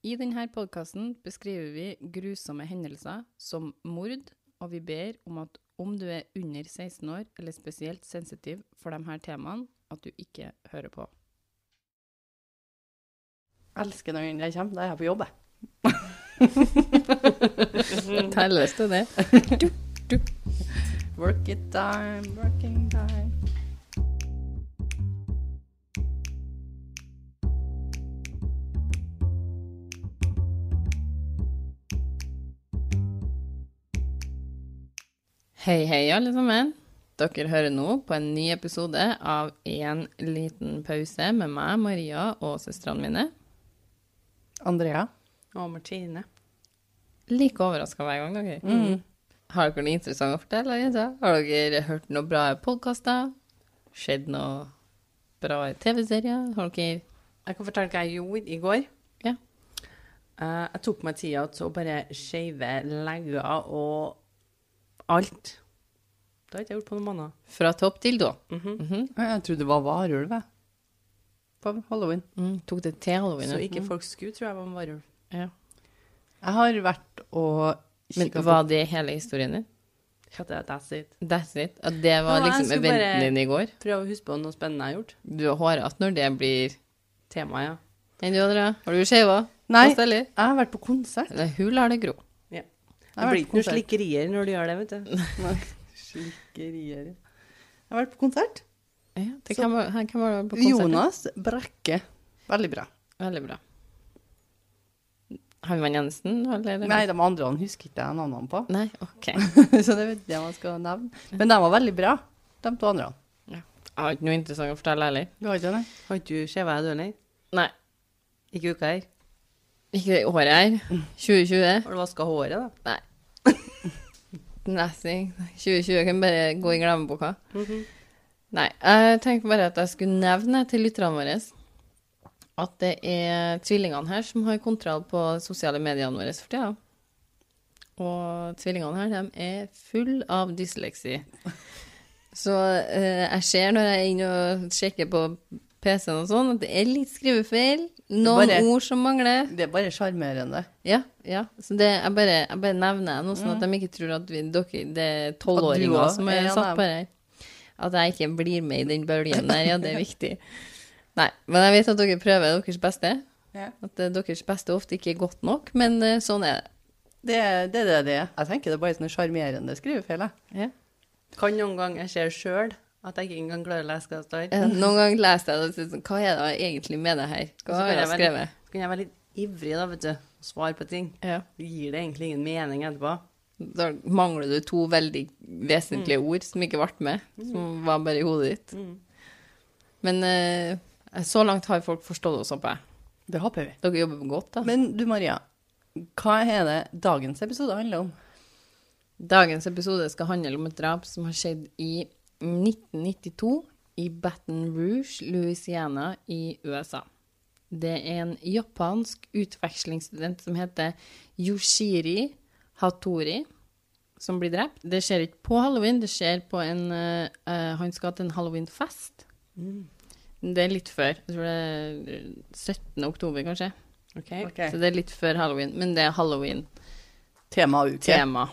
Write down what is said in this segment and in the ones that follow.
I denne podkasten beskriver vi grusomme hendelser som mord, og vi ber om at om du er under 16 år eller spesielt sensitiv for de her temaene, at du ikke hører på. Elsker når jeg kommer. Da er jeg på jobb, jeg. Telles det det? Work it time, working time. Hei, hei, alle sammen. Dere hører nå på en ny episode av En liten pause med meg, Maria, og søstrene mine. Andrea? Og Martine. Like overraska hver gang, dere. Mm. Har dere noe interessant å fortelle? jenter? Har dere hørt noen bra podkaster? Skjedd noe bra TV-serier? Har dere Jeg kan fortelle hva jeg gjorde i går. Ja. Uh, jeg tok meg tida til å bare shave legger og alt. Det har jeg ikke gjort på noen måneder. fra topp til tå? Mm -hmm. Jeg trodde det var varulv, jeg. På halloween. Mm, tok det til halloween? Så ikke folk skulle tro jeg var en varulv. ja. Jeg har vært og Men var det hele historien din? Ja, det- That's it. That's it? At det var Ja, liksom eventen din i går? Prøve å huske på noe spennende jeg har gjort. Du er hårete når det blir Tema, ja. Enn du, Andrea? Har du skeiva? Nei, jeg har vært på konsert. Eller hun lar det gro. Det blir ikke noen slikkerier når du gjør det, vet du. Slikkerier. Jeg har vært på konsert. Ja, det kan være, her kan være på konsert. Jonas Brekke. Veldig bra. Veldig bra. Han var Jensen, eller? Nei, de andre han husker ikke jeg navnene på, Nei, OK. så det vet jeg man skal nevne. Men de var veldig bra, de to andre. Jeg har ikke noe interessant å fortelle heller. Du har ikke det? Har ikke du skjeva deg, du nei? Nei. Ikke uka her. Ikke året her. 2020. Har du vaska håret, da? Nei. Nesten. 2020 kan bare gå i glemmeboka. Mhm. Nei, jeg tenkte bare at jeg skulle nevne til lytterne våre at det er tvillingene her som har kontroll på sosiale mediene våre for tida. Og tvillingene her, de er full av dysleksi. Så eh, jeg ser når jeg er inne og sjekker på PC-en og sånn, at det er litt skrivefeil. Noen Bare- ord som mangler. Det er bare sjarmerende. Ja, ja. Så det, jeg, bare, jeg bare nevner det sånn at de ikke tror at vi, dere, det er tolvåringer som er er satt på her. At jeg ikke blir med i den bølgen der, ja, det er viktig. Nei, men jeg vet at dere prøver deres beste. Ja. At eh, deres beste ofte ikke er godt nok, men eh, sånn er det. Det er det det det er. Jeg tenker det er bare sånne sjarmerende skrivefeil. jeg. Ja. Kan noen ganger jeg ser sjøl at jeg ikke engang klarer å lese hva det står. Eh, Noen ganger leser jeg det og sier sånn, hva er det jeg egentlig med det her? Hva har jeg skrevet? Så kan jeg være litt ivrig, da, vet du, og svare på ting. Ja. Så gir det egentlig ingen mening etterpå. Da mangler du to veldig vesentlige ord som ikke ble med, som var bare i hodet ditt. Mm. Men eh, så langt har folk forstått oss, håper jeg. Det håper vi. Dere jobber godt, da. Men du Maria, hva er det dagens episode handler om? Dagens episode skal handle om et drap som har skjedd i 1992 i Baton Rouge, Louisiana i USA. Det er en japansk utvekslingsstudent som heter Yoshiri Hatori, som blir drept. Det skjer ikke på halloween, det skjer på en eh, eh, Han skal til en halloweenfest. Det er litt før. Jeg tror det er 17. oktober, kanskje. OK? Så det er litt før halloween, men det er halloween-tema. Temauke.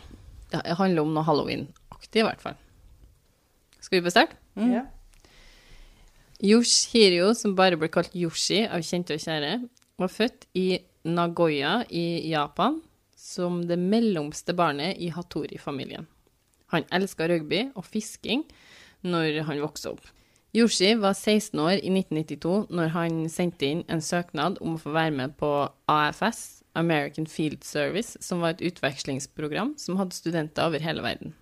Det handler om noe halloween-aktig, i hvert fall. Skal vi på start? Mm. Ja. Yoshiro, som bare ble kalt Yoshi av kjente og kjære, var født i Nagoya i Japan som det mellomste barnet i Hatori-familien. Han elska rugby og fisking når han vokste opp. Yoshi var 16 år i 1992 når han sendte inn en søknad om å få være med på AFS, American Field Service, som var et utvekslingsprogram som hadde studenter over hele verden.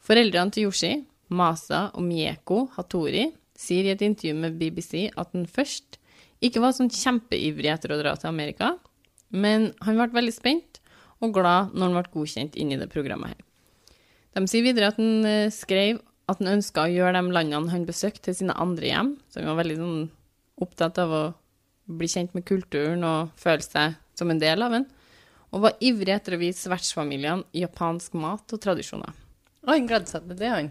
Foreldrene til Yoshi, Masa og Mieko Hatori, sier i et intervju med BBC at han først ikke var sånn kjempeivrig etter å dra til Amerika, men han ble veldig spent og glad når han ble godkjent inn i det programmet her. De sier videre at han eh, skrev at han ønska å gjøre de landene han besøkte, til sine andre hjem, så han var veldig sånn opptatt av å bli kjent med kulturen og føle seg som en del av den, og var ivrig etter å vise vertsfamiliene japansk mat og tradisjoner. Han gledde seg til det, han.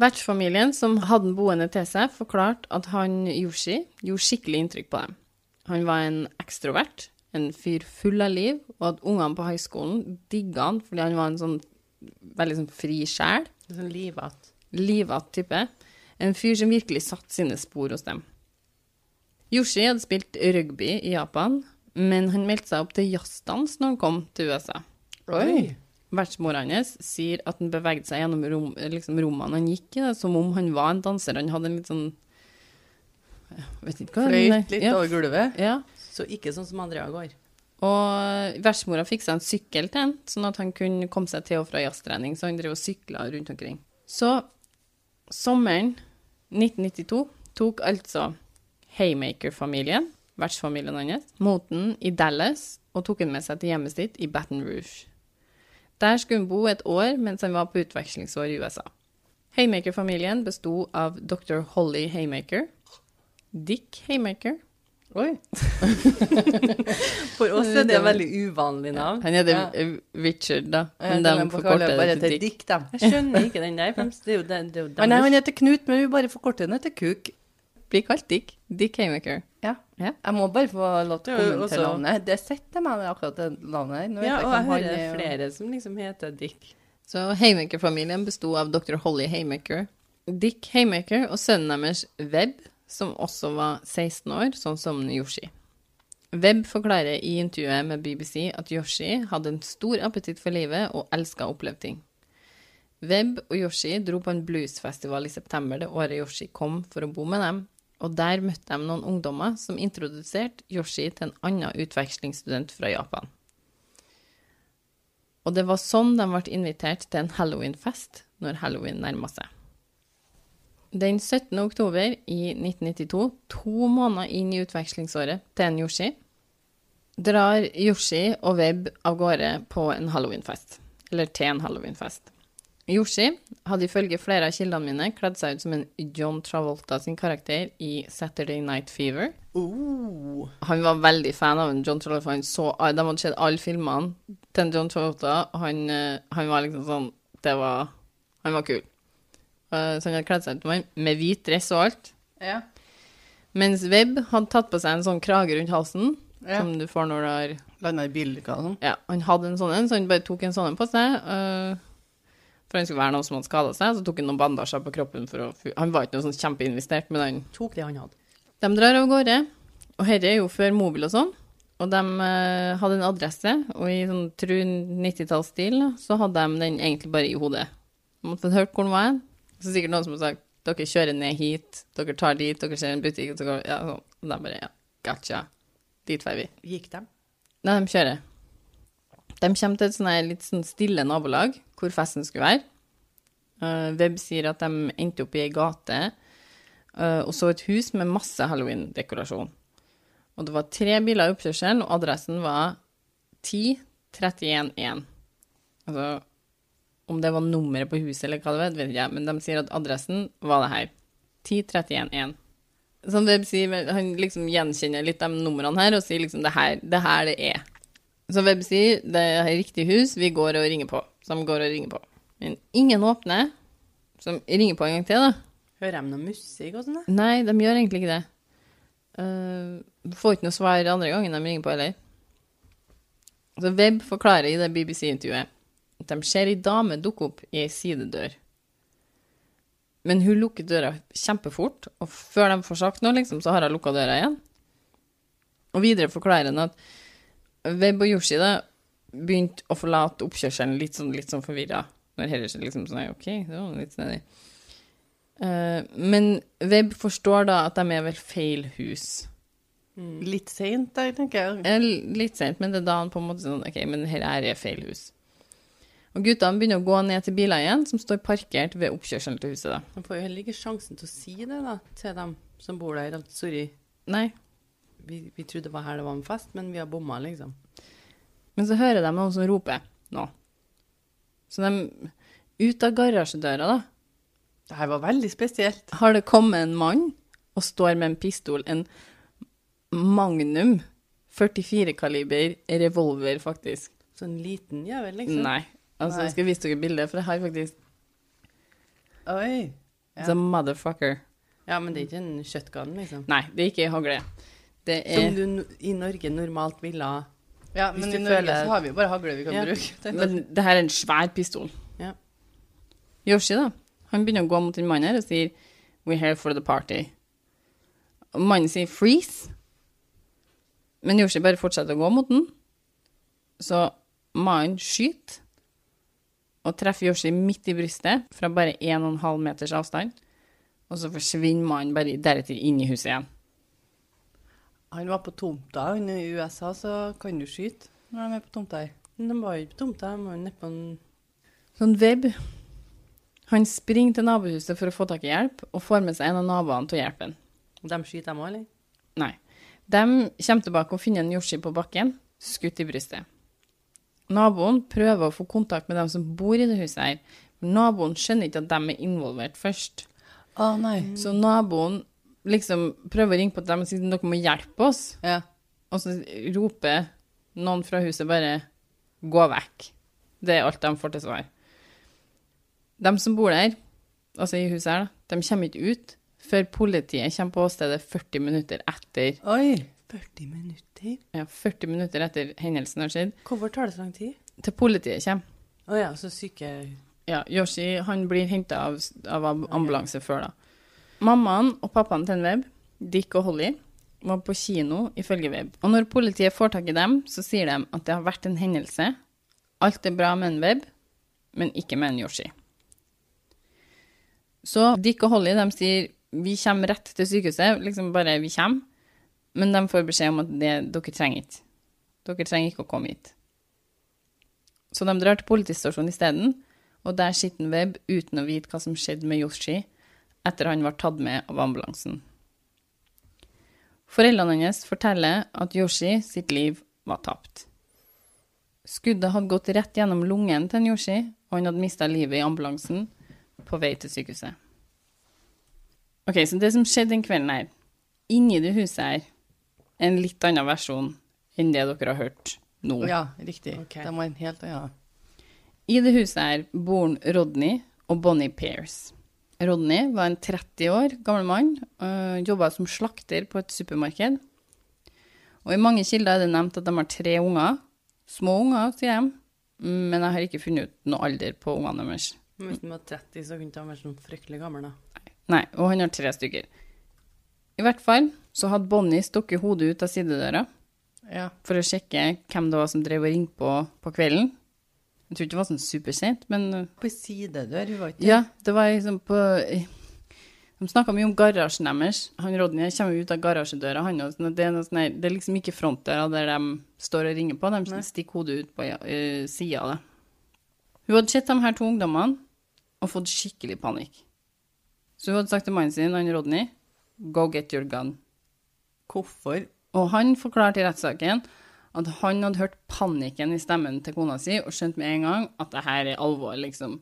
Vertsfamilien som hadde den boende til seg, forklarte at han Yoshi gjorde skikkelig inntrykk på dem. Han var en ekstrovert, En fyr full av liv, og at ungene på høyskolen digga han fordi han var en sånn veldig sånn fri sjel. Sånn livat. Livatt type. En fyr som virkelig satte sine spor hos dem. Yoshi hadde spilt rugby i Japan, men han meldte seg opp til jazzdans når han kom til USA. Oi. Vertsmora hans sier at han bevegde seg gjennom rom, liksom rommene han gikk i, da, som om han var en danser. Han hadde en litt sånn jeg vet ikke hva Fløyt litt ja, over gulvet. ja. Så ikke sånn som Andrea går. Og vertsmora fiksa en sykkel til han, sånn at han kunne komme seg til og fra jazztrening, så han drev og sykla rundt omkring. Så sommeren 1992 tok altså Haymaker-familien, vertsfamilien hans, mot den i Dallas og tok han med seg til hjemmet sitt i Baton Rouge. Der skulle hun bo et år mens han var på utvekslingsår i USA. Haymaker-familien besto av dr. Holly Haymaker, Dick Haymaker, Oi. For oss er det veldig uvanlig navn. Han heter Ja. eh, Richard, da. Men Men de forkorter det til Dick. Dick. Jeg skjønner ikke den der. Det er jo, det, det er jo nei, han heter Knut, men vi bare forkorter den til Kuk. Blir kalt Dick. Dick Haymaker. Ja. Ja. Jeg må bare få lov til å er kommentere navnet. Det setter meg akkurat det navnet. Ja, jeg og jeg hører han er- flere som liksom heter Dick. Så Haymaker-familien besto av dr. Holly Haymaker, Dick Haymaker og sønnen deres Webb, som også var 16 år, sånn som Yoshi. Webb forklarer i intervjuet med BBC at Yoshi hadde en stor appetitt for livet og elska å oppleve ting. Webb og Yoshi dro på en bluesfestival i september det året Yoshi kom for å bo med dem, og der møtte de noen ungdommer som introduserte Yoshi til en annen utvekslingsstudent fra Japan. Og det var sånn de ble invitert til en halloweenfest når halloween nærma seg. Den 17. oktober i 1992, to måneder inn i utvekslingsåret til en Yoshi, drar Yoshi og Webb av gårde på en halloweenfest. Eller til en halloweenfest. Yoshi hadde ifølge flere av kildene mine kledd seg ut som en John Travolta sin karakter i Saturday Night Fever. Oh. Han var veldig fan av en John Travolta. Han så, de hadde sett alle filmene til John Travolta, han, eh, han var liksom sånn Det var Han var kul. Eh, Så han hadde kledd seg ut han, med hvit dress og alt. Ja. Mens Webb hadde tatt på seg en sånn krage rundt halsen, Ja. som du får når du har Landa i bilulykker og sånn. Ja, han hadde en sånn en, så han bare tok en sånn en på seg. eh, for han skulle være noen som hadde skada seg, så tok han noen bandasjer på kroppen for å Han var ikke noe sånn kjempeinvestert, men han Tok det han hadde. De drar av gårde, og dette er jo før mobil og sånn. Og de eh, hadde en adresse, og i sånn tru 90-tallsstil så hadde de den egentlig bare i hodet. De måtte ha hørt hvor den var. Så sikkert noen som har sagt dere kjører ned hit, dere tar dit, dere ser en butikk, og så går ja, sånn. Og de bare ja, gotcha. Dit drar vi. Gikk de? Nei, de kjører. De kommer til et sånne, litt sånn stille nabolag, hvor festen skulle være. Uh, Webb sier at de endte opp i ei gate uh, og så et hus med masse halloween-dekorasjon. Og det var tre biler i oppkjørselen, og adressen var 10311. Altså, om det var nummeret på huset eller hva det var, vet jeg, men de sier at adressen var det her. 10311. Som Web sier, han liksom gjenkjenner litt de numrene her, og sier liksom det her, det her det er. Så Webb sier det er riktig hus, vi går og ringer på. Som går og ringer på. Men ingen åpner. som ringer på en gang til, da. Hører de noe musikk og sånn? Nei, de gjør egentlig ikke det. Uh, får ikke noe svar andre gangen de ringer på heller. Så Webb forklarer i det BBC-intervjuet at de ser ei dame dukke opp i ei sidedør. Men hun lukker døra kjempefort, og før de får sagt noe, liksom, så har hun lukka døra igjen. Og videre forklarer han at Webb og Yoshi da begynte å forlate oppkjørselen litt sånn, litt sånn forvirra. Når Heller liksom sånn OK, det var litt snedig. Uh, men Webb forstår da at de er vel feil hus. Litt seint da, tenker jeg. Litt sent, men det er da han på en måte sånn OK, men her er feil hus. Og guttene begynner å gå ned til biler igjen, som står parkert ved oppkjørselen til huset. da. De får jo heller ikke sjansen til å si det da, til dem som bor der. Sorry, Nei. Vi, vi trodde det var her det var en fest, men vi har bomma, liksom. Men så hører de noen som roper nå. Så de Ut av garasjedøra, da, Det her var veldig spesielt. har det kommet en mann og står med en pistol, en Magnum 44-kaliber revolver, faktisk. Så en liten jævel, liksom. Nei. Altså, Nei. jeg skal vise dere bildet, for jeg har faktisk Oi. Ja. a motherfucker. Ja, men det er ikke en shotgun, liksom. Nei, det er ikke hagle. Det Som er du i Norge normalt ville ha Ja, men i Norge føler- så har vi jo bare hagle vi kan Ja. bruke. Men det her er en svær pistol. Ja. Yoshi, da, han begynner å gå mot den mannen her og sier We're here for the party. Og mannen sier freeze. Men Yoshi bare fortsetter å gå mot den. Så mannen skyter og treffer Yoshi midt i brystet fra bare 1,5 meters avstand. Og så forsvinner mannen bare deretter inn i huset igjen. Han var på tomta. Han I USA så kan du skyte når de er på tomta her. Men de var jo ikke på tomta, de var nedpå en Sånn web. Han springer til nabohuset for å få tak i hjelp, og får med seg en av naboene til å hjelpe ham. De skyter dem òg, eller? Nei. De kommer tilbake og finner en Yoshi på bakken, skutt i brystet. Naboen prøver å få kontakt med dem som bor i det huset her, men naboen skjønner ikke at de er involvert først. Å nei. Så naboen liksom prøver å ringe på dem og si at dere må hjelpe oss, Ja. og så roper noen fra huset bare 'gå vekk'. Det er alt de får til svar. De som bor der, altså i huset her, de kommer ikke ut før politiet kommer på åstedet 40 minutter etter Oi. 40 minutter? ja, 40 minutter etter hendelsen har skjedd, Hvorfor tar det så lang tid? til politiet kommer. Å ja, så syke Ja, Yoshi han blir henta av, av ambulanse ambulanse før da. Mammaen og pappaen til en Webb, Dick og Holly, var på kino ifølge Webb. Og når politiet får tak i dem, så sier de at det har vært en hendelse. Alt er bra med en Webb, men ikke med en Yoshi. Så Dick og Holly de sier vi kommer rett til sykehuset, liksom bare vi kommer. Men de får beskjed om at det, dere trenger ikke. Dere trenger ikke å komme hit. Så de drar til politistasjonen isteden, og der sitter en Webb uten å vite hva som skjedde med Yoshi etter han var tatt med av ambulansen. Foreldrene hennes forteller at Yoshi sitt liv var tapt. Skuddet hadde gått rett gjennom lungen til Yoshi, og han hadde mista livet i ambulansen på vei til sykehuset. Ok, så det som skjedde den kvelden her, inni det huset her, er en litt annen versjon enn det dere har hørt nå. Ja, riktig. Okay. De var en helt annen. I det huset her bor Rodney og Bonnie Pearce. Rodney var en 30 år gammel mann, og jobba som slakter på et supermarked. Og i mange kilder er det nevnt at de har tre unger. Små unger, sier de, men jeg har ikke funnet ut noe alder på ungene deres. Hvis han var 30, så kunne han vært sånn fryktelig gammel, da. Nei, og han har tre stykker. I hvert fall så hadde Bonnie stukket hodet ut av sidedøra Ja. for å sjekke hvem det var som drev og ringte på på kvelden. Jeg tror ikke det var sånn supersent, men uh, På sidedør, hun var ikke Ja, det var liksom på De snakka mye om garasjen deres. Han Rodney kommer ut av garasjedøra, han òg. Det, sånn det er liksom ikke frontdøra der de står og ringer på, de stikker hodet ut på uh, sida av det. Hun hadde sett de her to ungdommene og fått skikkelig panikk. Så hun hadde sagt til mannen sin, han Rodney, go get your gun. Hvorfor? Og han forklarte i rettssaken at han hadde hørt panikken i stemmen til kona si og skjønt med en gang at det her er alvor, liksom.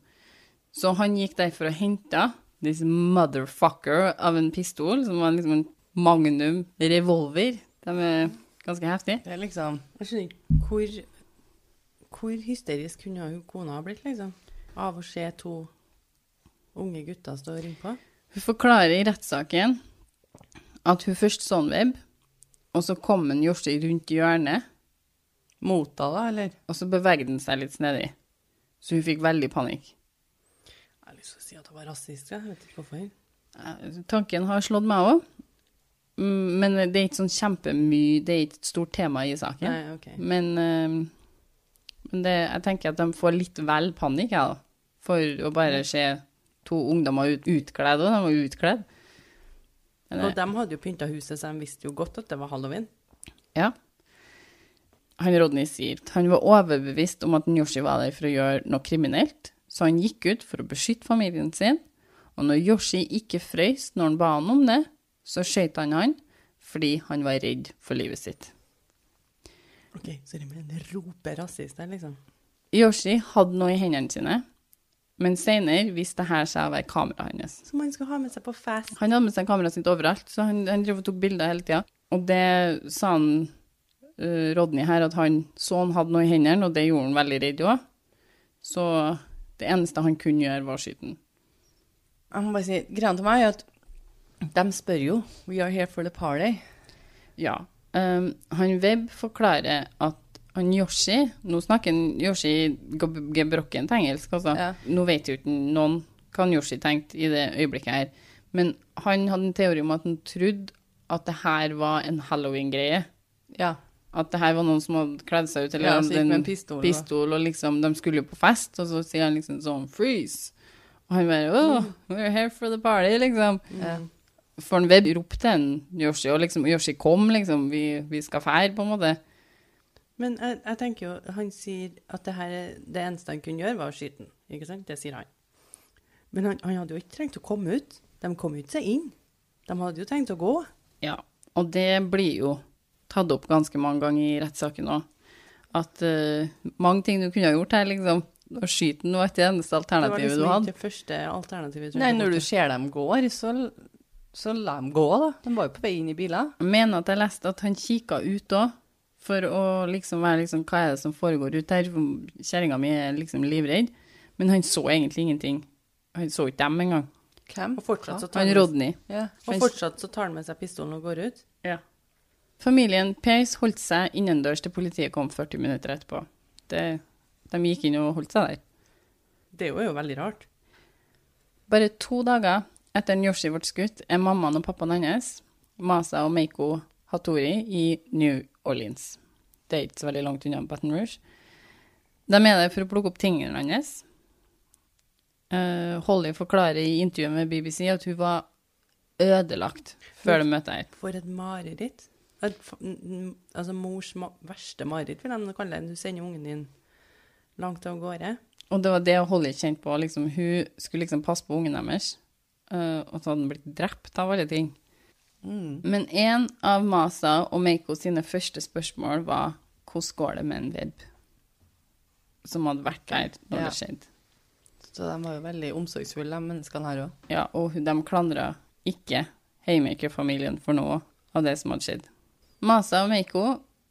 Så han gikk derfor og henta this motherfucker av en pistol, som var liksom en magnum revolver. De er ganske heftige. Det er liksom Jeg skjønner ikke hvor, hvor hysterisk kunne kona ha blitt, liksom? Av å se to unge gutter stå og ringe på? Hun forklarer i rettssaken at hun først så en web, og så kom en Yoshi rundt hjørnet, mot henne, da, eller? og så beveget den seg litt snedig. Så hun fikk veldig panikk. Jeg har lyst til å si at hun var rasistisk, jeg vet ikke hvorfor. Tanken har slått meg òg, men det er ikke sånn kjempemye Det er ikke et stort tema i saken. Nei, okay. Men, eh, men det, jeg tenker at de får litt vel panikk, jeg, da. For å bare se to ungdommer ut, utkledd, og de var utkledd. Men Og de hadde jo pynta huset, så de visste jo godt at det var halloween. Ja. Han Rodney sier at han var overbevist om at Yoshi var der for å gjøre noe kriminelt, så han gikk ut for å beskytte familien sin, og når Yoshi ikke frøys når han ba han om det, så skjøt han han fordi han var redd for livet sitt. Ok, så det mener en roper rasist der, liksom. Yoshi hadde noe i hendene sine, men senere viste det her seg å være kameraet hans. Som han skulle ha med seg på fest. Han hadde med seg kameraet sitt overalt, så han, han drev og tok bilder hele tida. Og det sa han eh, Rodney her, at han så han hadde noe i hendene, og det gjorde han veldig redd òg. Så det eneste han kunne gjøre, var å skyte den. Jeg må bare si, greia til meg er at de spør jo We are here for the party. Ja. Um, han Webb forklarer at han Yoshi Nå snakker han Yoshi geb- gebrokkent engelsk, altså. Ja. Nå vet jo ikke noen hva han Yoshi tenkte i det øyeblikket her. Men han hadde en teori om at han trodde at det her var en halloween-greie. Ja. At det her var noen som hadde kledd seg ut, eller Ja, hadde en pistol, pistol, og liksom, de skulle jo på fest, og så sier han liksom sånn, freeze. Og han bare, oh, we're here for the party, liksom. Mm. For en web ropte en Yoshi, og liksom, Yoshi kom, liksom, vi, vi skal fære, på en måte. Men jeg, jeg tenker jo, han sier at det, her, er- det eneste han kunne gjøre, var å skyte den. Ikke sant? Det sier han. Men han, han hadde jo ikke trengt å komme ut. De kom jo ikke seg inn. De hadde jo tenkt å gå. Ja, og det blir jo tatt opp ganske mange ganger i rettssaken òg. At uh, mange ting du kunne ha gjort her, liksom. Å skyte den var ikke det eneste Det var liksom ikke det første alternativet. Nei, når du ser dem går, så, så la dem gå, da. De var jo på vei inn i biler. Jeg mener at jeg leste at han kikka ut òg, for å liksom være liksom Hva er det som foregår ute her? Kjerringa mi er liksom livredd. Men han så egentlig ingenting. Han så ikke dem engang. Hvem? Og fortsatt så tar Han han Rodney. Ja. og fortsatt så tar han med seg pistolen og går ut. Ja. Familien Pace holdt seg innendørs til politiet kom 40 minutter etterpå. Det, de gikk inn og holdt seg der. Det er jo, veldig rart. Bare to dager etter Yoshi ble skutt, er mammaen og pappaen hans, Masa og Meiko Hattori, i New Orleans. Det er ikke så veldig langt unna Baton Rouge. De er der for å plukke opp tingene hans. Uh, Holly forklarer i intervjuet med BBC at hun var ødelagt før de møtte henne. For et mareritt. Altså mors verste mareritt, vil jeg kalle det. Du sender ungen din langt av gårde. Og det var det Holly kjente på. Liksom, hun skulle liksom passe på ungen deres, eh, og så hadde han blitt drept av alle ting. Mm. Men en av Masa og Meiko sine første spørsmål var hvordan går det med en web? Som hadde vært der når Ja. det skjedde. Så de var jo veldig omsorgsfulle, de menneskene her òg. Ja, og de klandra ikke Haymaker-familien for noe av det som hadde skjedd. Masa og Meiko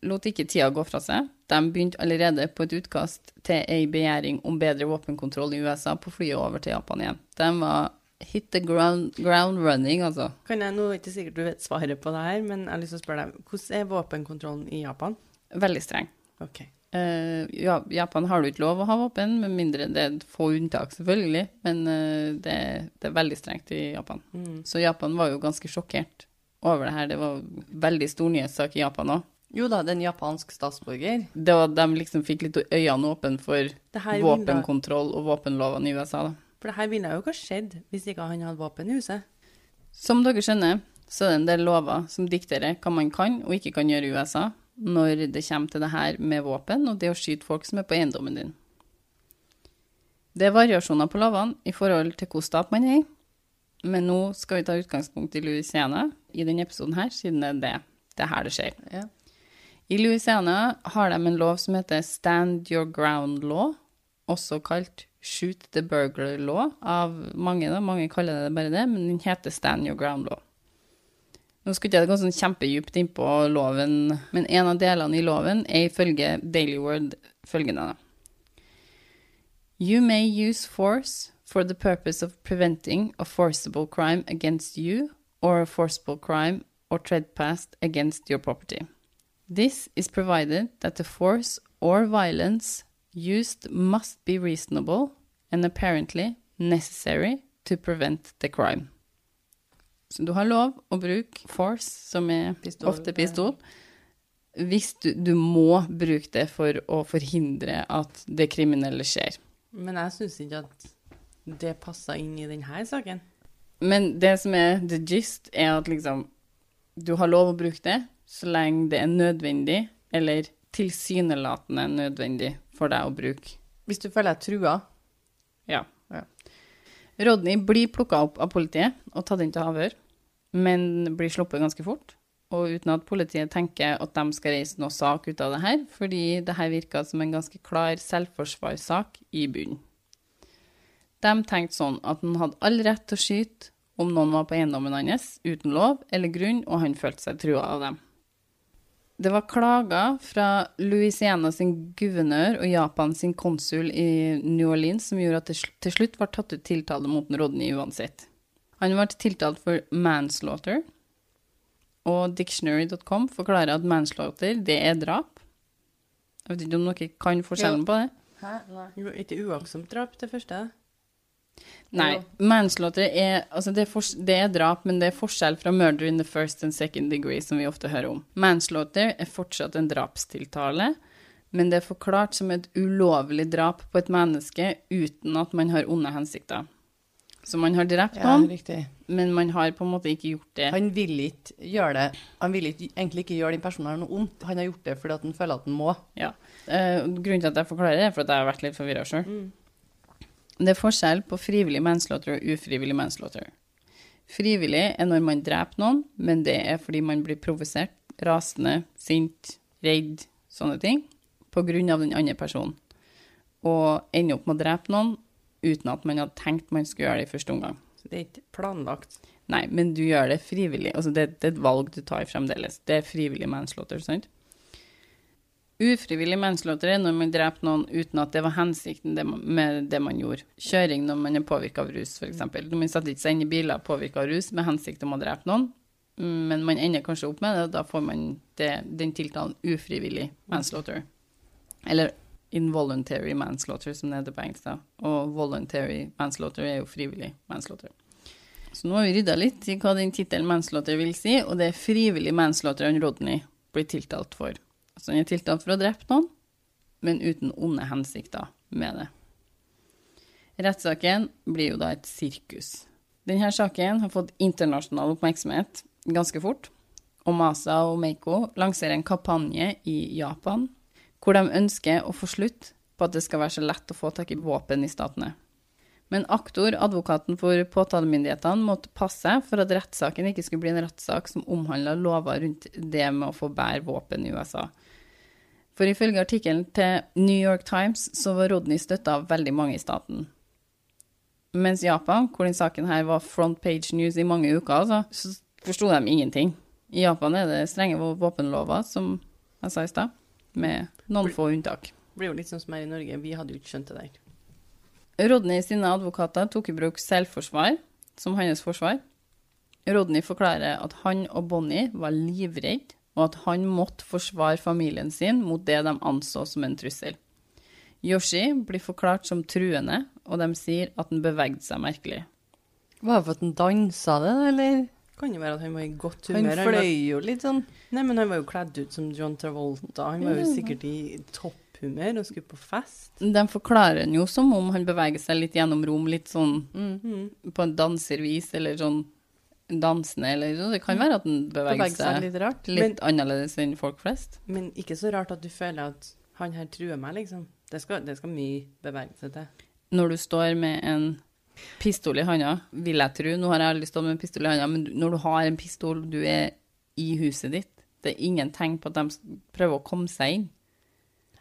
lot ikke tida gå fra seg. De begynte allerede på et utkast til ei begjæring om bedre våpenkontroll i USA på flyet over til Japan igjen. De var hit the ground, ground running, altså. Kan jeg, nå ikke sikkert du vet svaret på det her, men jeg har lyst til å spørre deg, hvordan er våpenkontrollen i Japan? Veldig streng. Ok. Uh, ja, Japan har du ikke lov å ha våpen, med mindre det er få unntak, selvfølgelig. Men uh, det, det er veldig strengt i Japan. Mm. Så Japan var jo ganske sjokkert over det her. Det var veldig stor nyhetssak i Japan òg. Jo da, det er en japansk statsborger. Det var de liksom fikk litt øynene åpne for våpenkontroll og våpenlovene i USA. da. for det her ville jo ikke ha skjedd hvis ikke han hadde våpen i huset. Som dere skjønner, så er det en del lover som dikterer hva man kan og ikke kan gjøre i USA når det kommer til det her med våpen og det å skyte folk som er på eiendommen din. Det er variasjoner på lovene i forhold til hvilken stat man er i, men nå skal vi ta utgangspunkt i Louisiana i denne episoden her, siden det er det, det er her det skjer. Ja. I Louisiana har de en lov som heter Stand Your Ground Law, også kalt Shoot the Burglar Law av mange. da, Mange kaller det bare det, men den heter Stand Your Ground Law. Nå skulle ikke jeg gå sånn kjempedypt inn på loven, men en av delene i loven er ifølge Daily Word følgende. You may use force for the purpose of preventing a forcible crime against you or a forcible crime or trespass against your property. This is provided that the force or violence used must be reasonable and apparently necessary to prevent the crime. Så du har lov å bruke force, som er Pistol, ofte pistol, hvis du, du må bruke det for å forhindre at det kriminelle skjer. Men jeg syns ikke at det passer inn i denne saken. Men det som er the gist, er at liksom Du har lov å bruke det så lenge det er nødvendig, eller tilsynelatende nødvendig for deg å bruke. Hvis du føler deg trua. Ja. Ja. Rodney blir plukka opp av politiet og tatt inn til avhør, men blir sluppet ganske fort. Og uten at politiet tenker at de skal reise noe sak ut av det her, fordi det her virka som en ganske klar selvforsvarssak i bunnen. De tenkte sånn at han hadde all rett til å skyte om noen var på eiendommen hans uten lov eller grunn, og han følte seg trua av dem. Det var klager fra Louisiana sin guvernør og Japan sin konsul i New Orleans som gjorde at det til slutt ble tatt ut tiltale mot Rodney uansett. Han ble tiltalt for manslaughter, Og dictionary.com forklarer at manslaughter, det er drap. Jeg vet ikke om dere kan forskjellen på det? Hæ? Nei. Jo, Ikke uaktsomt drap, det første. Nei. Manslaughter er Altså, det er, for, det er drap, men det er forskjell fra murder in the first and second degree, som vi ofte hører om. Manslaughter er fortsatt en drapstiltale, men det er forklart som et ulovlig drap på et menneske uten at man har onde hensikter. Så man har drept Ja, noen, riktig. men man har på en måte ikke gjort det. Han vil ikke gjøre det Han vil ikke, egentlig ikke gjøre den personen noe ondt. Han har gjort det fordi at han føler at han må. Ja. Eh, grunnen til at jeg forklarer det, er for at jeg har vært litt forvirra sjøl. Mm. Det er forskjell på frivillig manslaughter og ufrivillig manslaughter. Frivillig er når man dreper noen, men det er fordi man blir provosert, rasende, sint, redd, sånne ting, på grunn av den andre personen. Og ender opp med å drepe noen uten at man hadde tenkt man skulle gjøre det i første omgang. Så det er ikke planlagt. Nei, men du gjør det frivillig. Altså, det, det er et valg du tar fremdeles. Det er frivillig manslaughter, sant? Ufrivillig menslåter er når man dreper noen uten at det var hensikten med det man gjorde. Kjøring når man er påvirka av rus, f.eks. Man setter ikke seg inn i biler påvirka av rus med hensikt om å drepe noen, mm, men man ender kanskje opp med det, og da får man det, den tiltalen ufrivillig manslaughter. Eller involuntary manslaughter, som det heter på engelsk. Og voluntary manslaughter er jo frivillig manslaughter. Så nå har vi rydda litt i hva den tittelen manslaughter vil si, og det er frivillig manslaughter han Rodney blir tiltalt for. Han er tiltalt for å ha drept noen, men uten onde hensikter med det. Rettssaken blir jo da et sirkus. Denne saken har fått internasjonal oppmerksomhet ganske fort, og Masa og Meiko lanserer en kampanje i Japan hvor de ønsker å få slutt på at det skal være så lett å få tak i våpen i statene. Men aktor, advokaten for påtalemyndighetene, måtte passe for at rettssaken ikke skulle bli en rettssak som omhandla lover rundt det med å få bære våpen i USA. For ifølge artikkelen til New York Times så var Rodney støtta av veldig mange i staten. Mens Japan, hvor den saken her var front page news i mange uker, altså, så forsto de ingenting. I Japan er det strenge våpenlover, som jeg sa i stad, med noen få unntak. Det blir jo litt sånn som her i Norge. Vi hadde jo ikke skjønt det der. Rodney sine advokater tok i bruk selvforsvar som hans forsvar. Rodney forklarer at han og Bonnie var livredd, og at han måtte forsvare familien sin mot det de anså som en trussel. Yoshi blir forklart som truende, og de sier at han bevegde seg merkelig. Var det for at han dansa det, eller? Kan jo være at han var i godt Han humør. fløy var, jo litt sånn. nei, men han var jo kledd ut som John Travolta. Han var jo sikkert i topphumør og skulle på fest. De forklarer han jo som om han beveger seg litt gjennom rom, litt sånn Mm. på en danservis, eller sånn dansende, eller så Det kan være at den beveger Bevegde seg litt rart. litt annerledes enn folk flest. Men ikke så rart at du føler at han her truer meg, liksom. Det skal, det skal mye bevegelse til. når du står med en pistol i handa, vil jeg tro, nå har jeg aldri stått med en pistol i handa, men når du har en pistol, du er i huset ditt, det er ingen tegn på at de prøver å komme seg inn.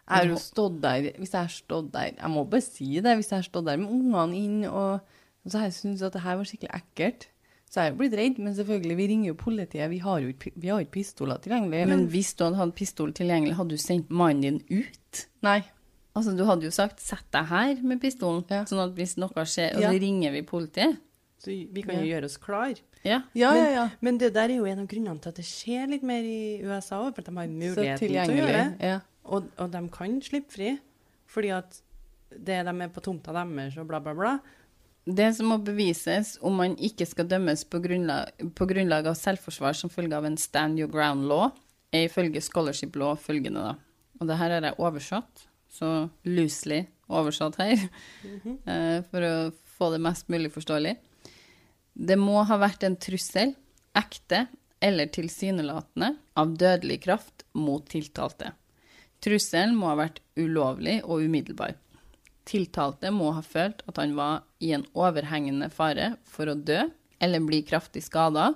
Jeg har jo stått der, hvis jeg har stått der, jeg må bare si det, hvis jeg har stått der med ungene inn, og så har jeg syntes at det her var skikkelig ekkelt, så jeg jo blitt redd, men selvfølgelig, vi ringer jo politiet, vi har jo ikke, pistoler tilgjengelig. Men hvis du hadde hatt pistol tilgjengelig, hadde du sendt mannen din ut? Nei, Altså, du hadde jo sagt, sett deg her med pistolen, Ja. sånn at hvis noe skjer, og Ja. så ringer vi politiet. Så vi kan jo gjøre oss klar. Ja. ja, men, ja, ja. Men det der er jo en av grunnene til at det skjer litt mer i USA òg, for at de har muligheten til å gjøre det. Ja. Og, og de kan slippe fri, fordi at det de er på tomta deres og bla, bla, bla. Det som må bevises om man ikke skal dømmes på grunnlag, på grunnlag av selvforsvar som følge av en stand your ground-law, er ifølge scholarship law følgende, da. Og det her har jeg oversatt, så loosely oversatt her, eh, for å få det mest mulig forståelig. Det må ha vært en trussel, ekte eller tilsynelatende, av dødelig kraft mot tiltalte. Trusselen må ha vært ulovlig og umiddelbar. Tiltalte må ha følt at han var i en overhengende fare for å dø eller bli kraftig skada,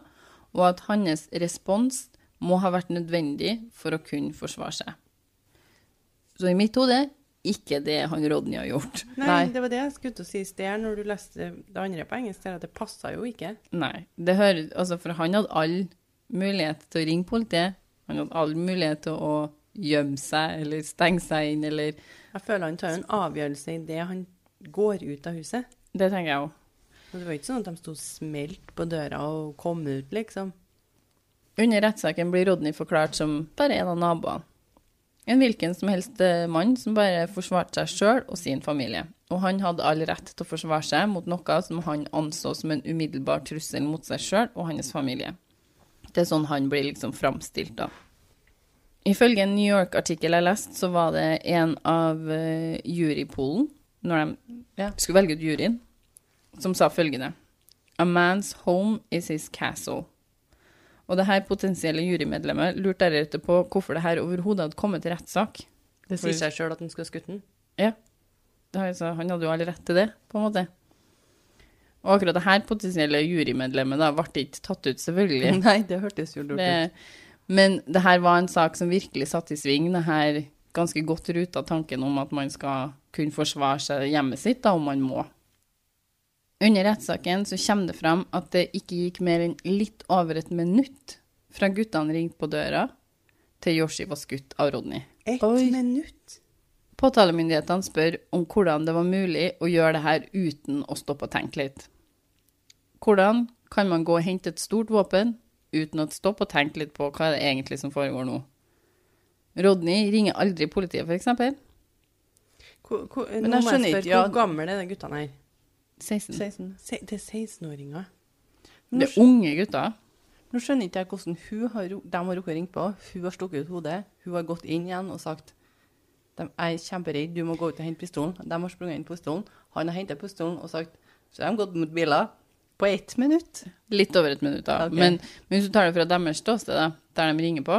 og at hans respons må ha vært nødvendig for å kunne forsvare seg. Så i mitt hode ikke det han Rodney har gjort. Nei, Nei. det var det jeg skulle til å si i sted når du leste det andre på engelsk, at det passa jo ikke. Nei. Det hører, altså for han hadde all mulighet til å ringe politiet. Han hadde all mulighet til å gjemme seg eller stenge seg inn, eller Jeg føler han tar en avgjørelse idet han går ut av huset. Det tenker jeg òg. Det var ikke sånn at de sto smelt på døra og kom ut, liksom. Under rettssaken blir Rodney forklart som bare en av naboene. En hvilken som helst eh, mann som bare forsvarte seg sjøl og sin familie. Og han hadde all rett til å forsvare seg mot noe som han anså som en umiddelbar trussel mot seg sjøl og hans familie. Det er sånn han blir liksom framstilt, da. Ifølge en New York-artikkel jeg leste, så var det en av uh, jurypoolen, når de Ja. skulle velge ut juryen, som sa følgende A man's home is his castle. Og det her potensielle jurymedlemmet lurte deretter på hvorfor det her overhodet hadde kommet til rettssak. Det sier seg sjøl at han skulle ha skutt den. Ja. Det har han hadde jo all rett til det, på en måte. Og akkurat det her potensielle jurymedlemmet da ble ikke tatt ut, selvfølgelig. Nei, det hørtes jo lurt ut. Men det her var en sak som virkelig satte i sving det her ganske godt ruta tanken om at man skal kunne forsvare seg hjemmet sitt da, om man må. Under rettssaken så kommer det fram at det ikke gikk mer enn litt over et minutt fra guttene ringte på døra, til Yoshi var skutt av Rodney. Et Oi. minutt? Påtalemyndighetene spør om hvordan det var mulig å gjøre det her uten å stoppe og tenke litt. Hvordan kan man gå og hente et stort våpen uten å stoppe og tenke litt på hva er det egentlig som foregår nå? Rodney ringer aldri politiet, f.eks. Hvor, hvor, Men jeg skjønner ikke, ja. Hvor gamle er de guttene her? 16. 16. Se, det er 16-åringer. Det er unge gutter. Nå skjønner ikke jeg hvordan hun har, de har rukket å ringe på. Hun har stukket ut hodet. Hun har gått inn igjen og sagt de er kjemperedd, du må gå ut og hente pistolen. De har sprunget inn pistolen. Han har hentet pistolen og sagt Så de har gått mot biler på ett minutt. Litt over et minutt, da. Okay. Men, men hvis du tar det fra deres ståsted, da, der de ringer på,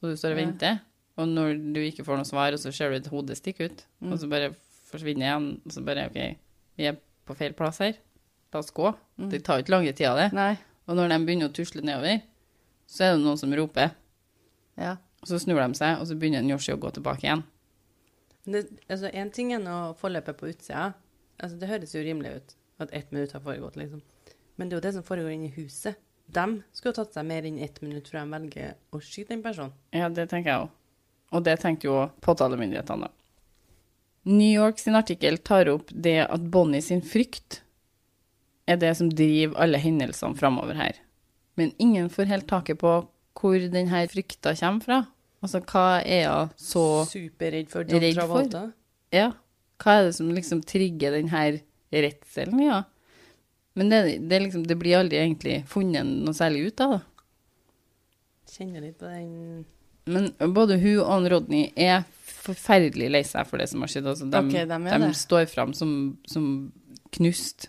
og du står og Ja. venter, og når du ikke får noe svar, og så ser du et hode stikke ut, Mm. og så bare forsvinner igjen, og så bare OK, vi er på feil plass her. La oss gå. Mm. Det tar jo ikke lange tida, det. Nei. Og når de begynner å tusle nedover, så er det noen som roper. Ja. Og så snur de seg, og så begynner Yoshi å gå tilbake igjen. Men det, altså, en ting er nå forløpet på utsida. Altså, det høres jo rimelig ut at ett minutt har foregått, liksom. Men det er jo det som foregår inni i huset. De skulle tatt seg mer enn ett minutt før de velger å skyte en person. Ja, det tenker jeg òg. Og det tenkte jo påtalemyndighetene, da. New York sin artikkel tar opp det at Bonnie sin frykt er det som driver alle hendelsene framover her. Men ingen får helt taket på hvor denne frykta kommer fra. Altså, hva er hun så Superredd for John Travolta? for? Ja, hva er det som liksom trigger denne redselen, ja? Men det, det, liksom, det blir aldri egentlig funnet noe særlig ut av det. Kjenner litt på den Men både hun og Rodney er forferdelig lei seg for det som har skjedd. Altså, de, okay, de de står fram som, som knust.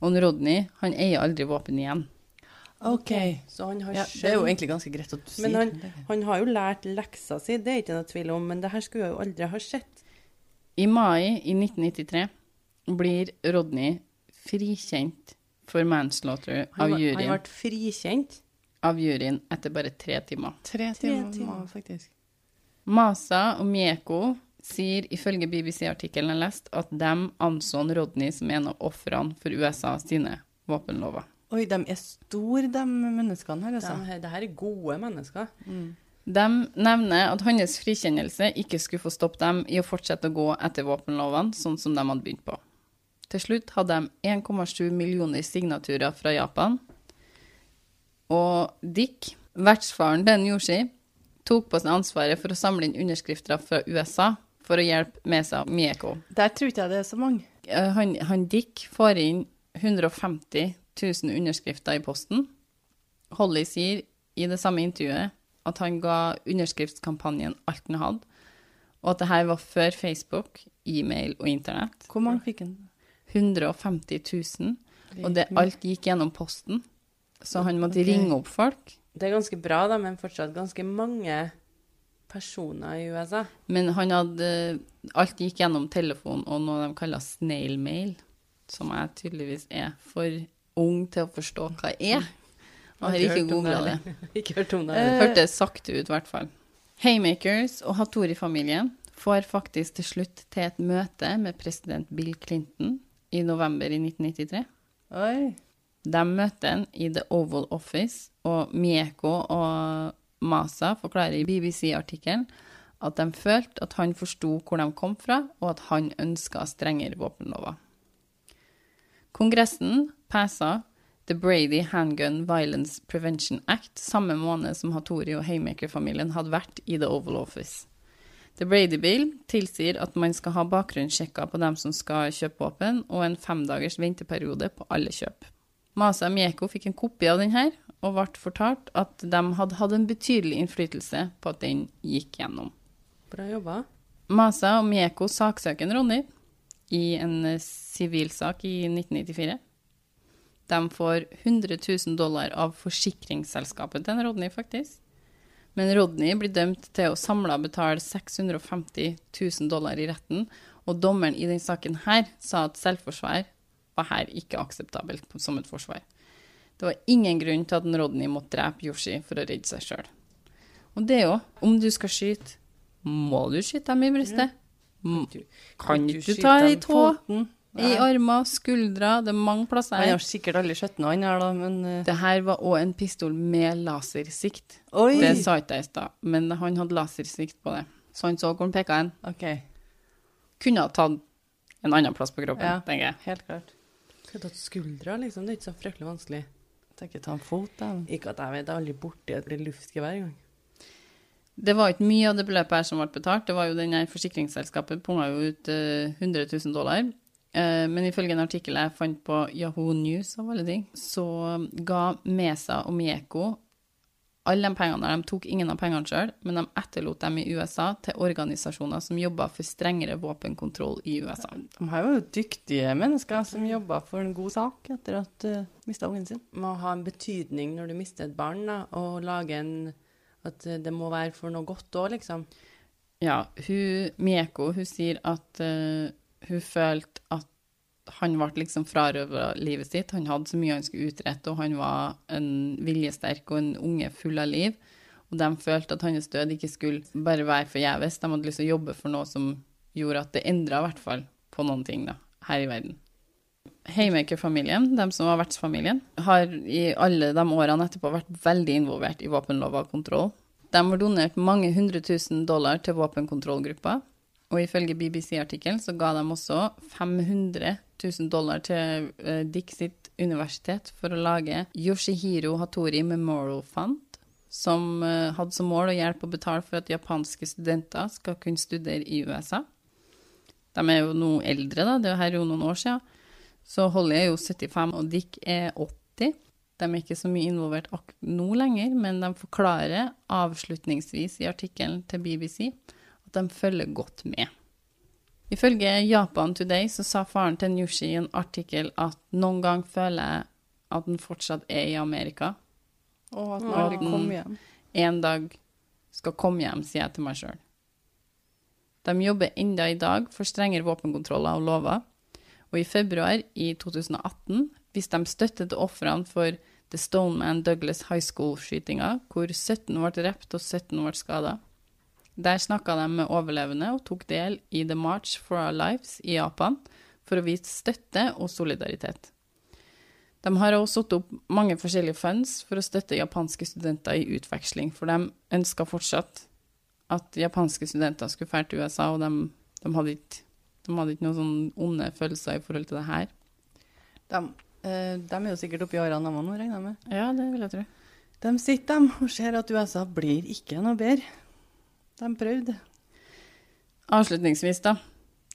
Og Rodney, han eier aldri våpen igjen. OK. Så han har Ja, skjønt det er jo egentlig ganske greit at du sier Men han, det. han har jo lært leksa si, det er ikke noe tvil om, men det her skulle jo aldri ha skjedd. I mai i 1993 blir Rodney frikjent for manslaughter av juryen. han ble frikjent. av juryen etter bare tre timer. Tre Tre timer, timer. faktisk. Masa og Mieko sier ifølge BBC-artikkelen jeg leste, at de anså Rodney som en av ofrene for USA sine våpenlover. Oi, de er store, de menneskene her, altså. De, det her er gode mennesker. De nevner at hans frikjennelse ikke skulle få stoppe dem i å fortsette å gå etter våpenlovene, sånn som de hadde begynt på. Til slutt hadde de 1,7 millioner signaturer fra Japan. Og Dick, vertsfaren til Yoshi, tok på seg ansvaret for å samle inn underskrifter fra USA for å hjelpe Mesa seg Mieko. Der tror ikke jeg det er så mange. Eh, Han, han Dick får inn 150 000 underskrifter i posten. Holly sier i det samme intervjuet at han ga underskriftskampanjen alt han hadde, og at det her var før Facebook, e-mail og internett. Hvor mange fikk han? 150 000, og det alt gikk gjennom posten, så han måtte okay. ringe opp folk. Det er ganske bra, da, men fortsatt ganske mange personer i USA. Men han hadde Alt gikk gjennom telefon og noe de kaller snail mail, som jeg tydeligvis er for ung til å forstå hva er. Og har ikke googla det. heller. ikke hørt om det. Eh. hørtes sakte ut, i hvert fall. Haymakers og Hattori-familien får faktisk til slutt til et møte med president Bill Clinton i november i 1993. Oi. De møter en i The Oval Office, og Mieko og Masa forklarer i BBC-artikkelen at de følte at han forsto hvor de kom fra, og at han ønska strengere våpenlover. Kongressen passa The Brady Handgun Violence Prevention Act samme måned som Hattori og Haymaker-familien hadde vært i The Oval Office. The Brady Bill tilsier at man skal ha bakgrunnssjekker på dem som skal kjøpe våpen, og en femdagers venteperiode på alle kjøp. Masa Mieko fikk en kopi av denne, og ble fortalt at de hadde hatt en betydelig innflytelse på at den gikk gjennom. Bra jobba. Masa og Mieko saksøker Ronny i en sivilsak i 1994. De får 100 000 dollar av forsikringsselskapet til Rodney, faktisk. Men Rodney blir dømt til å samla betale 650 000 dollar i retten, og dommeren i denne saken her sa at selvforsvar var her ikke akseptabelt som et forsvar. Det var ingen grunn til at Rodney måtte drepe Yoshi for å redde seg sjøl. Og det er jo, om du skal skyte, må du skyte dem i brystet. Kan du ikke du ta dem i tå. I armer, skuldre, det er mange plasser Han har sikkert aldri skjøtt noe, han her, da, men uh... Det her var òg en pistol med lasersikt. Oi! Det sa ikke jeg i stad, men han hadde lasersikt på det. Så han så hvor han peka hen. OK. Kunne ha tatt en annen plass på kroppen, Ja. tenker jeg. Helt klart. Skulle tatt skuldra, liksom. Det er ikke så fryktelig vanskelig. Tenker ta en fot, da. Ikke at jeg vet, jeg er aldri borti et luftgevær engang. Det var ikke mye av det beløpet her som ble betalt. Det var jo den Forsikringsselskapet punga jo ut uh, 100 000 dollar. Eh, men ifølge en artikkel jeg fant på Yahoo News, av alle ting, så ga Mesa og Mieko alle de pengene. De tok ingen av pengene sjøl, men de etterlot dem i USA til organisasjoner som jobba for strengere våpenkontroll i USA. De har jo dyktige mennesker som jobba for en god sak etter at uh, mista ungen sin. Må ha en betydning når du mister et barn, da, og lage en At eh, det må være for noe godt òg, liksom. Ja, hun, Mieko hun sier at eh, hun følte at han ble liksom frarøva livet sitt. Han hadde så mye han skulle utrette, og han var en viljesterk og en unge full av liv. Og de følte at hans død ikke skulle bare være forgjeves. De hadde lyst til å jobbe for noe som gjorde at det endra i hvert fall på noen ting da, her i verden. Haymaker-familien, de som var vertsfamilien, har i alle de årene etterpå vært veldig involvert i våpenlov og kontroll. De har donert mange hundre tusen dollar til våpenkontrollgruppa, og ifølge BBC-artikkelen så ga de også 500 000 dollar til uh, Dick sitt universitet for å lage Yoshihiro Hattori Memorial Fund, som uh, hadde som mål å hjelpe og betale for at japanske studenter skal kunne studere i USA. De er jo nå eldre, da. Det her er jo noen år siden. Så Holly er jo 75, og Dick er 80. De er ikke så mye involvert nå lenger, men de forklarer avslutningsvis i artikkelen til BBC at de følger godt med. Ifølge Japan Today så sa faren til Nyushi i en artikkel at noen gang føler jeg at han fortsatt er i Amerika. Og at han aldri kom hjem. En dag skal komme hjem, sier jeg til meg sjøl. De jobber enda i dag for strengere våpenkontroller og lover, og i februar i 2018 viste de støtte til ofrene for The Stoneman Douglas High School-skytinga, hvor 17 ble drept og 17 ble skada. Der snakka de med overlevende og tok del i The March for Our Lives i Japan for å vise støtte og solidaritet. De har også satt opp mange forskjellige funds for å støtte japanske studenter i utveksling, for de ønska fortsatt at japanske studenter skulle dra til USA, og de, de, hadde ikke, de hadde ikke noen sånne onde følelser i forhold til det her. De, eh, de er jo sikkert oppi årene, de òg, regner jeg med. Ja, det vil jeg tro. De sitter de og ser at USA blir ikke noe bedre. De prøvde. Avslutningsvis, da,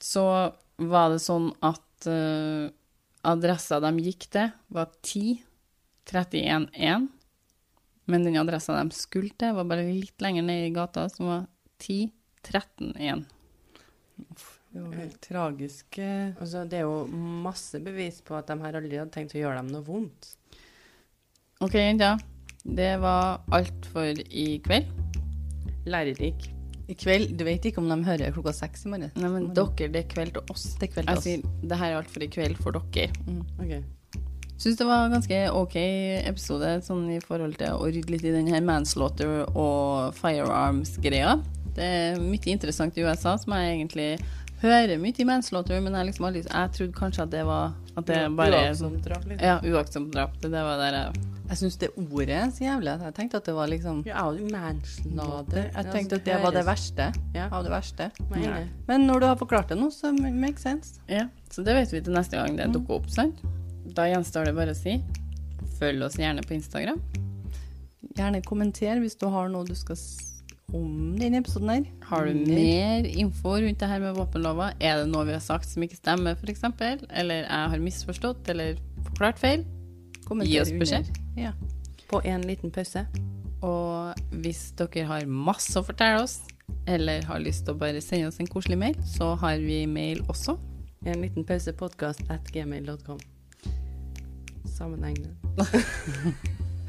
så var det sånn at uh, adressa de gikk til, var 10 31 1. Men den adressa de skulle til, var bare litt lenger ned i gata, som var 10 13 1. Det var helt tragisk. eh. Altså, det er jo masse bevis på at de her aldri hadde tenkt å gjøre dem noe vondt. OK, jenter. Det var alt for i kveld. Lærerik. I kveld Du vet ikke om de hører klokka seks i morgen? Nei, men dere, det er kveld til oss. Det er kveld til Jeg oss. sier det her er alt for i kveld for dere. Ok. Syns det var en ganske OK episode sånn i forhold til å rydde litt i den her manslaughter og firearms-greia. Det er mye interessant i USA som jeg egentlig hører mye i manslaughter, men jeg liksom aldri Jeg trodde kanskje at det var At det bare Uaktsomt drap, liksom. Ja, uaktsomt drap. Det, det var der jeg Jeg syns det ordet er så jævlig jeg tenkte at det var liksom Ja, manslaughter. Jeg tenkte at det var det verste Ja. av det verste. Er? Men når du har forklart det nå, så makes sense. Ja, så det vet vi til neste gang det dukker opp, sant? Da gjenstår det bare å si følg oss gjerne på Instagram. Gjerne kommenter hvis du har noe du skal si om denne episoden her. Har du mer info rundt det her med våpenlova? Er det noe vi har sagt som ikke stemmer, f.eks.? Eller jeg har misforstått eller forklart feil? Gi oss beskjed. Ja. På en liten pause. Og hvis dere har masse å fortelle oss, eller har lyst til å bare sende oss en koselig mail, så har vi mail også. En liten pause podcast at gmail.com. Sammenhengende.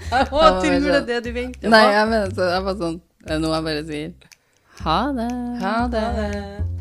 Tror det sånn- er det du venter på. Nei, jeg mener så jeg bare sånn Det er noe jeg bare sier. Ha det. Ha det.